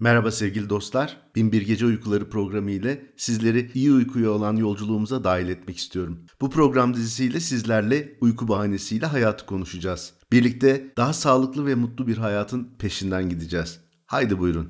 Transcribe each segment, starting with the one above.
Merhaba sevgili dostlar. Binbir Gece Uykuları programı ile sizleri iyi uykuya olan yolculuğumuza dahil etmek istiyorum. Bu program dizisiyle sizlerle uyku bahanesiyle hayatı konuşacağız. Birlikte daha sağlıklı ve mutlu bir hayatın peşinden gideceğiz. Haydi buyurun.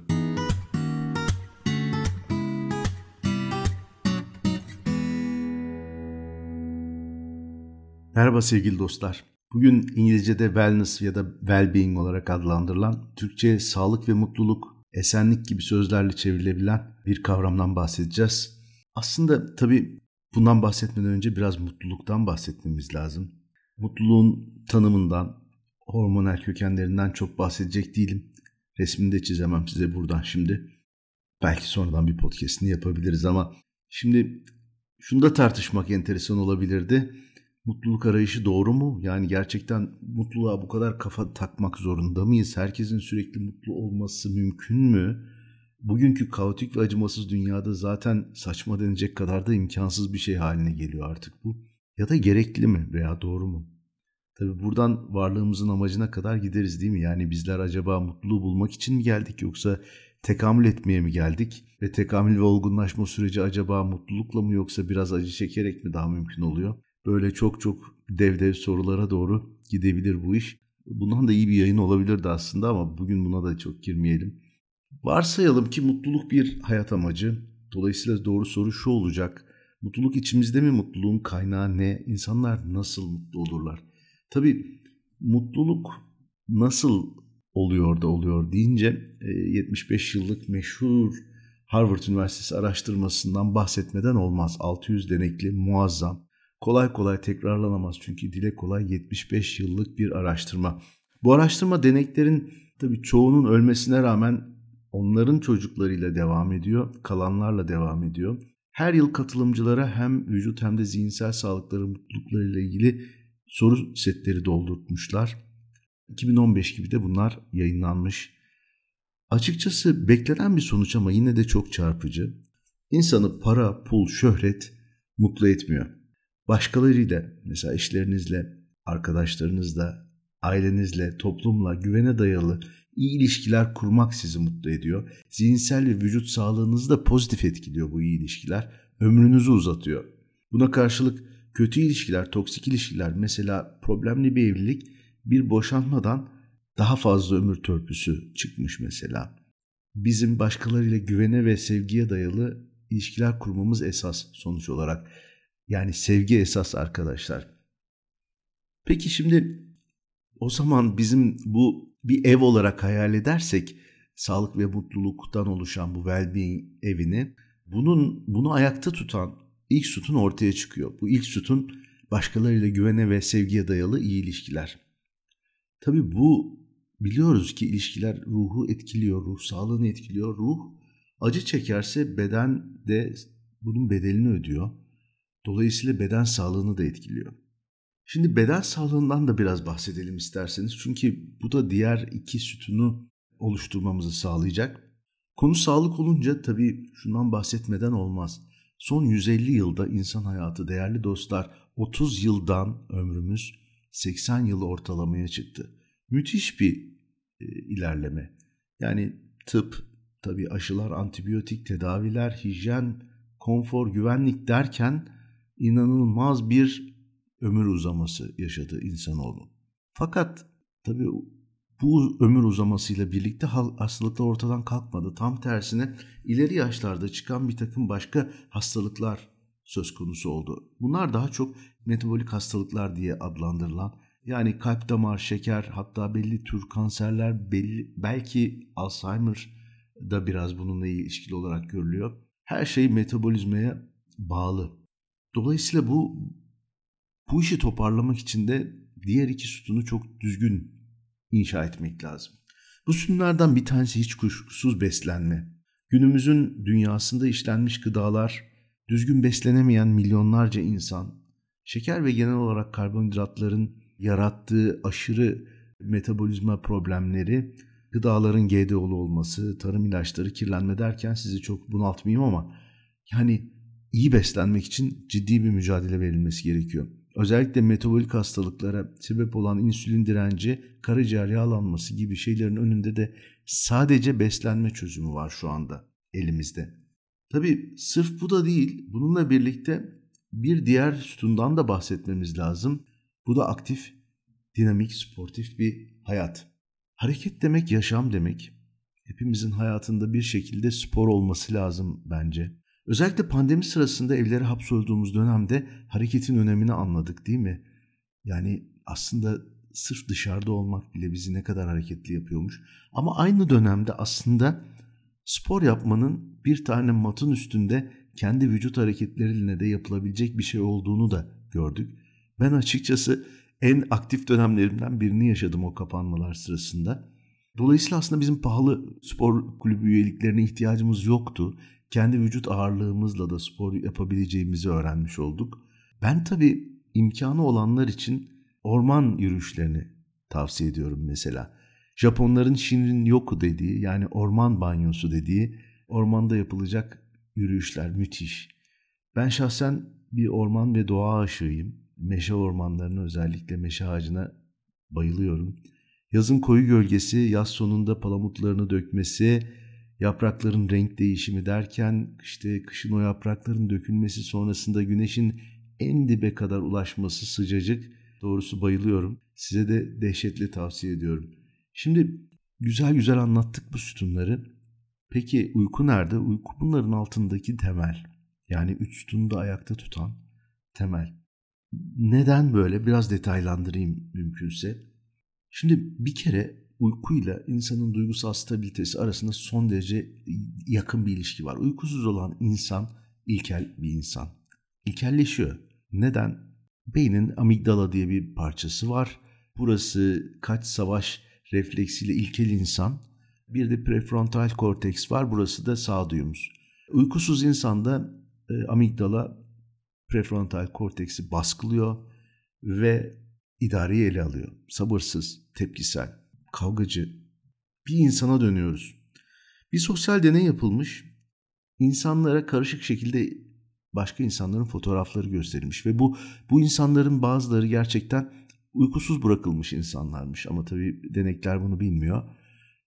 Merhaba sevgili dostlar. Bugün İngilizce'de wellness ya da well-being olarak adlandırılan, Türkçe sağlık ve mutluluk esenlik gibi sözlerle çevrilebilen bir kavramdan bahsedeceğiz. Aslında tabii bundan bahsetmeden önce biraz mutluluktan bahsetmemiz lazım. Mutluluğun tanımından, hormonal kökenlerinden çok bahsedecek değilim. Resmini de çizemem size buradan şimdi. Belki sonradan bir podcastini yapabiliriz ama şimdi şunu da tartışmak enteresan olabilirdi. Mutluluk arayışı doğru mu? Yani gerçekten mutluluğa bu kadar kafa takmak zorunda mıyız? Herkesin sürekli mutlu olması mümkün mü? Bugünkü kaotik ve acımasız dünyada zaten saçma denecek kadar da imkansız bir şey haline geliyor artık bu. Ya da gerekli mi veya doğru mu? Tabi buradan varlığımızın amacına kadar gideriz değil mi? Yani bizler acaba mutluluğu bulmak için mi geldik yoksa tekamül etmeye mi geldik? Ve tekamül ve olgunlaşma süreci acaba mutlulukla mı yoksa biraz acı çekerek mi daha mümkün oluyor? Böyle çok çok dev dev sorulara doğru gidebilir bu iş. Bundan da iyi bir yayın olabilirdi aslında ama bugün buna da çok girmeyelim. Varsayalım ki mutluluk bir hayat amacı. Dolayısıyla doğru soru şu olacak. Mutluluk içimizde mi? Mutluluğun kaynağı ne? İnsanlar nasıl mutlu olurlar? Tabii mutluluk nasıl oluyor da oluyor deyince 75 e, yıllık meşhur Harvard Üniversitesi araştırmasından bahsetmeden olmaz. 600 denekli muazzam kolay kolay tekrarlanamaz çünkü dile kolay 75 yıllık bir araştırma. Bu araştırma deneklerin tabii çoğunun ölmesine rağmen onların çocuklarıyla devam ediyor, kalanlarla devam ediyor. Her yıl katılımcılara hem vücut hem de zihinsel sağlıkları, mutluluklarıyla ilgili soru setleri doldurtmuşlar. 2015 gibi de bunlar yayınlanmış. Açıkçası beklenen bir sonuç ama yine de çok çarpıcı. İnsanı para, pul, şöhret mutlu etmiyor başkalarıyla mesela eşlerinizle, arkadaşlarınızla, ailenizle, toplumla güvene dayalı iyi ilişkiler kurmak sizi mutlu ediyor. Zihinsel ve vücut sağlığınızı da pozitif etkiliyor bu iyi ilişkiler. Ömrünüzü uzatıyor. Buna karşılık kötü ilişkiler, toksik ilişkiler mesela problemli bir evlilik bir boşanmadan daha fazla ömür törpüsü çıkmış mesela. Bizim başkalarıyla güvene ve sevgiye dayalı ilişkiler kurmamız esas sonuç olarak. Yani sevgi esas arkadaşlar. Peki şimdi o zaman bizim bu bir ev olarak hayal edersek sağlık ve mutluluktan oluşan bu well-being evini bunun bunu ayakta tutan ilk sütun ortaya çıkıyor. Bu ilk sütun başkalarıyla güvene ve sevgiye dayalı iyi ilişkiler. Tabii bu biliyoruz ki ilişkiler ruhu etkiliyor, ruh sağlığını etkiliyor. Ruh acı çekerse beden de bunun bedelini ödüyor. Dolayısıyla beden sağlığını da etkiliyor. Şimdi beden sağlığından da biraz bahsedelim isterseniz. Çünkü bu da diğer iki sütunu oluşturmamızı sağlayacak. Konu sağlık olunca tabii şundan bahsetmeden olmaz. Son 150 yılda insan hayatı değerli dostlar 30 yıldan ömrümüz 80 yıl ortalamaya çıktı. Müthiş bir e, ilerleme. Yani tıp, tabii aşılar, antibiyotik tedaviler, hijyen, konfor, güvenlik derken inanılmaz bir ömür uzaması yaşadı insanoğlu. Fakat tabii bu ömür uzamasıyla birlikte hastalıklar ortadan kalkmadı. Tam tersine ileri yaşlarda çıkan bir takım başka hastalıklar söz konusu oldu. Bunlar daha çok metabolik hastalıklar diye adlandırılan yani kalp damar, şeker hatta belli tür kanserler belli, belki Alzheimer da biraz bununla ilişkili olarak görülüyor. Her şey metabolizmaya bağlı. Dolayısıyla bu bu işi toparlamak için de diğer iki sütunu çok düzgün inşa etmek lazım. Bu sütunlardan bir tanesi hiç kuşkusuz beslenme. Günümüzün dünyasında işlenmiş gıdalar, düzgün beslenemeyen milyonlarca insan, şeker ve genel olarak karbonhidratların yarattığı aşırı metabolizma problemleri, gıdaların GDO'lu olması, tarım ilaçları, kirlenme derken sizi çok bunaltmayayım ama yani iyi beslenmek için ciddi bir mücadele verilmesi gerekiyor. Özellikle metabolik hastalıklara sebep olan insülin direnci, karaciğer yağlanması gibi şeylerin önünde de sadece beslenme çözümü var şu anda elimizde. Tabii sırf bu da değil. Bununla birlikte bir diğer sütundan da bahsetmemiz lazım. Bu da aktif, dinamik, sportif bir hayat. Hareket demek yaşam demek. Hepimizin hayatında bir şekilde spor olması lazım bence. Özellikle pandemi sırasında evlere hapsolduğumuz dönemde hareketin önemini anladık değil mi? Yani aslında sırf dışarıda olmak bile bizi ne kadar hareketli yapıyormuş. Ama aynı dönemde aslında spor yapmanın bir tane matın üstünde kendi vücut hareketleriyle de yapılabilecek bir şey olduğunu da gördük. Ben açıkçası en aktif dönemlerimden birini yaşadım o kapanmalar sırasında. Dolayısıyla aslında bizim pahalı spor kulübü üyeliklerine ihtiyacımız yoktu. Kendi vücut ağırlığımızla da spor yapabileceğimizi öğrenmiş olduk. Ben tabii imkanı olanlar için orman yürüyüşlerini tavsiye ediyorum mesela. Japonların Shinrin Yoku dediği yani orman banyosu dediği ormanda yapılacak yürüyüşler müthiş. Ben şahsen bir orman ve doğa aşığıyım. Meşe ormanlarına özellikle meşe ağacına bayılıyorum. Yazın koyu gölgesi, yaz sonunda palamutlarını dökmesi, yaprakların renk değişimi derken işte kışın o yaprakların dökülmesi sonrasında güneşin en dibe kadar ulaşması sıcacık. Doğrusu bayılıyorum. Size de dehşetle tavsiye ediyorum. Şimdi güzel güzel anlattık bu sütunları. Peki uyku nerede? Uyku bunların altındaki temel. Yani üç sütunu ayakta tutan temel. Neden böyle? Biraz detaylandırayım mümkünse. Şimdi bir kere uykuyla insanın duygusal stabilitesi arasında son derece yakın bir ilişki var. Uykusuz olan insan ilkel bir insan. İlkelleşiyor. Neden? Beynin amigdala diye bir parçası var. Burası kaç savaş refleksiyle ilkel insan. Bir de prefrontal korteks var. Burası da sağduyumuz. Uykusuz insanda e, amigdala prefrontal korteksi baskılıyor ve idareyi ele alıyor. Sabırsız, tepkisel, kavgacı bir insana dönüyoruz. Bir sosyal deney yapılmış. İnsanlara karışık şekilde başka insanların fotoğrafları gösterilmiş ve bu bu insanların bazıları gerçekten uykusuz bırakılmış insanlarmış ama tabii denekler bunu bilmiyor.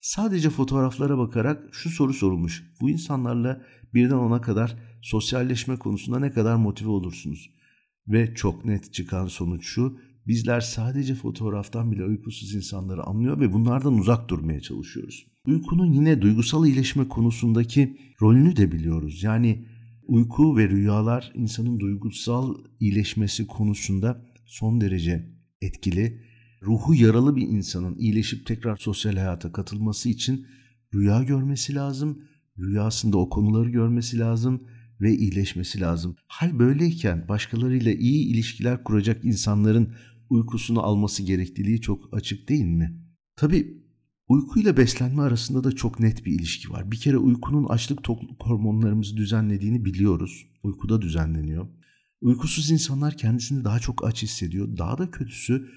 Sadece fotoğraflara bakarak şu soru sorulmuş. Bu insanlarla birden ona kadar sosyalleşme konusunda ne kadar motive olursunuz? Ve çok net çıkan sonuç şu. Bizler sadece fotoğraftan bile uykusuz insanları anlıyor ve bunlardan uzak durmaya çalışıyoruz. Uykunun yine duygusal iyileşme konusundaki rolünü de biliyoruz. Yani uyku ve rüyalar insanın duygusal iyileşmesi konusunda son derece etkili. Ruhu yaralı bir insanın iyileşip tekrar sosyal hayata katılması için rüya görmesi lazım. Rüyasında o konuları görmesi lazım ve iyileşmesi lazım. Hal böyleyken başkalarıyla iyi ilişkiler kuracak insanların uykusunu alması gerekliliği çok açık değil mi? Tabi uyku ile beslenme arasında da çok net bir ilişki var. Bir kere uykunun açlık tokluk hormonlarımızı düzenlediğini biliyoruz. Uykuda düzenleniyor. Uykusuz insanlar kendisini daha çok aç hissediyor. Daha da kötüsü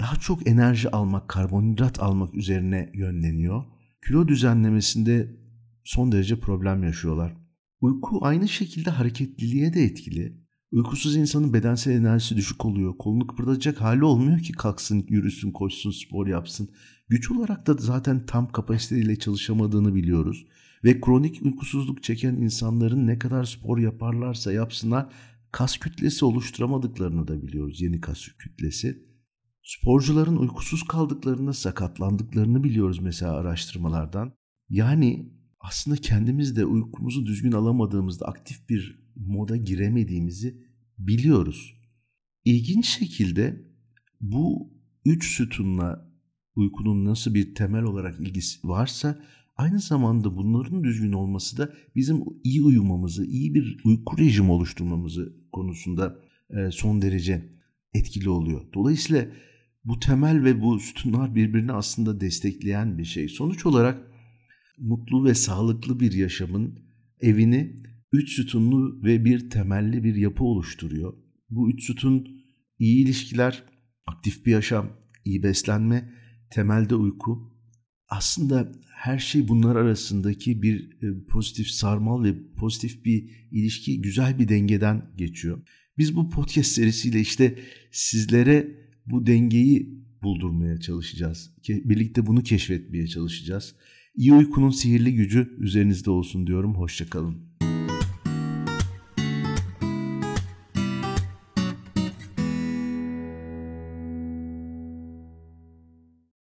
daha çok enerji almak, karbonhidrat almak üzerine yönleniyor. Kilo düzenlemesinde son derece problem yaşıyorlar. Uyku aynı şekilde hareketliliğe de etkili. Uykusuz insanın bedensel enerjisi düşük oluyor. Kolunu kıpırdatacak hali olmuyor ki kalksın, yürüsün, koşsun, spor yapsın. Güç olarak da zaten tam kapasiteyle çalışamadığını biliyoruz. Ve kronik uykusuzluk çeken insanların ne kadar spor yaparlarsa yapsınlar kas kütlesi oluşturamadıklarını da biliyoruz. Yeni kas kütlesi. Sporcuların uykusuz kaldıklarında sakatlandıklarını biliyoruz mesela araştırmalardan. Yani aslında kendimiz de uykumuzu düzgün alamadığımızda aktif bir moda giremediğimizi biliyoruz. İlginç şekilde bu üç sütunla uykunun nasıl bir temel olarak ilgisi varsa aynı zamanda bunların düzgün olması da bizim iyi uyumamızı, iyi bir uyku rejimi oluşturmamızı konusunda e, son derece etkili oluyor. Dolayısıyla bu temel ve bu sütunlar birbirini aslında destekleyen bir şey. Sonuç olarak mutlu ve sağlıklı bir yaşamın evini üç sütunlu ve bir temelli bir yapı oluşturuyor. Bu üç sütun iyi ilişkiler, aktif bir yaşam, iyi beslenme, temelde uyku. Aslında her şey bunlar arasındaki bir e, pozitif sarmal ve pozitif bir ilişki, güzel bir dengeden geçiyor. Biz bu podcast serisiyle işte sizlere bu dengeyi buldurmaya çalışacağız. Birlikte bunu keşfetmeye çalışacağız. İyi uykunun sihirli gücü üzerinizde olsun diyorum. Hoşçakalın.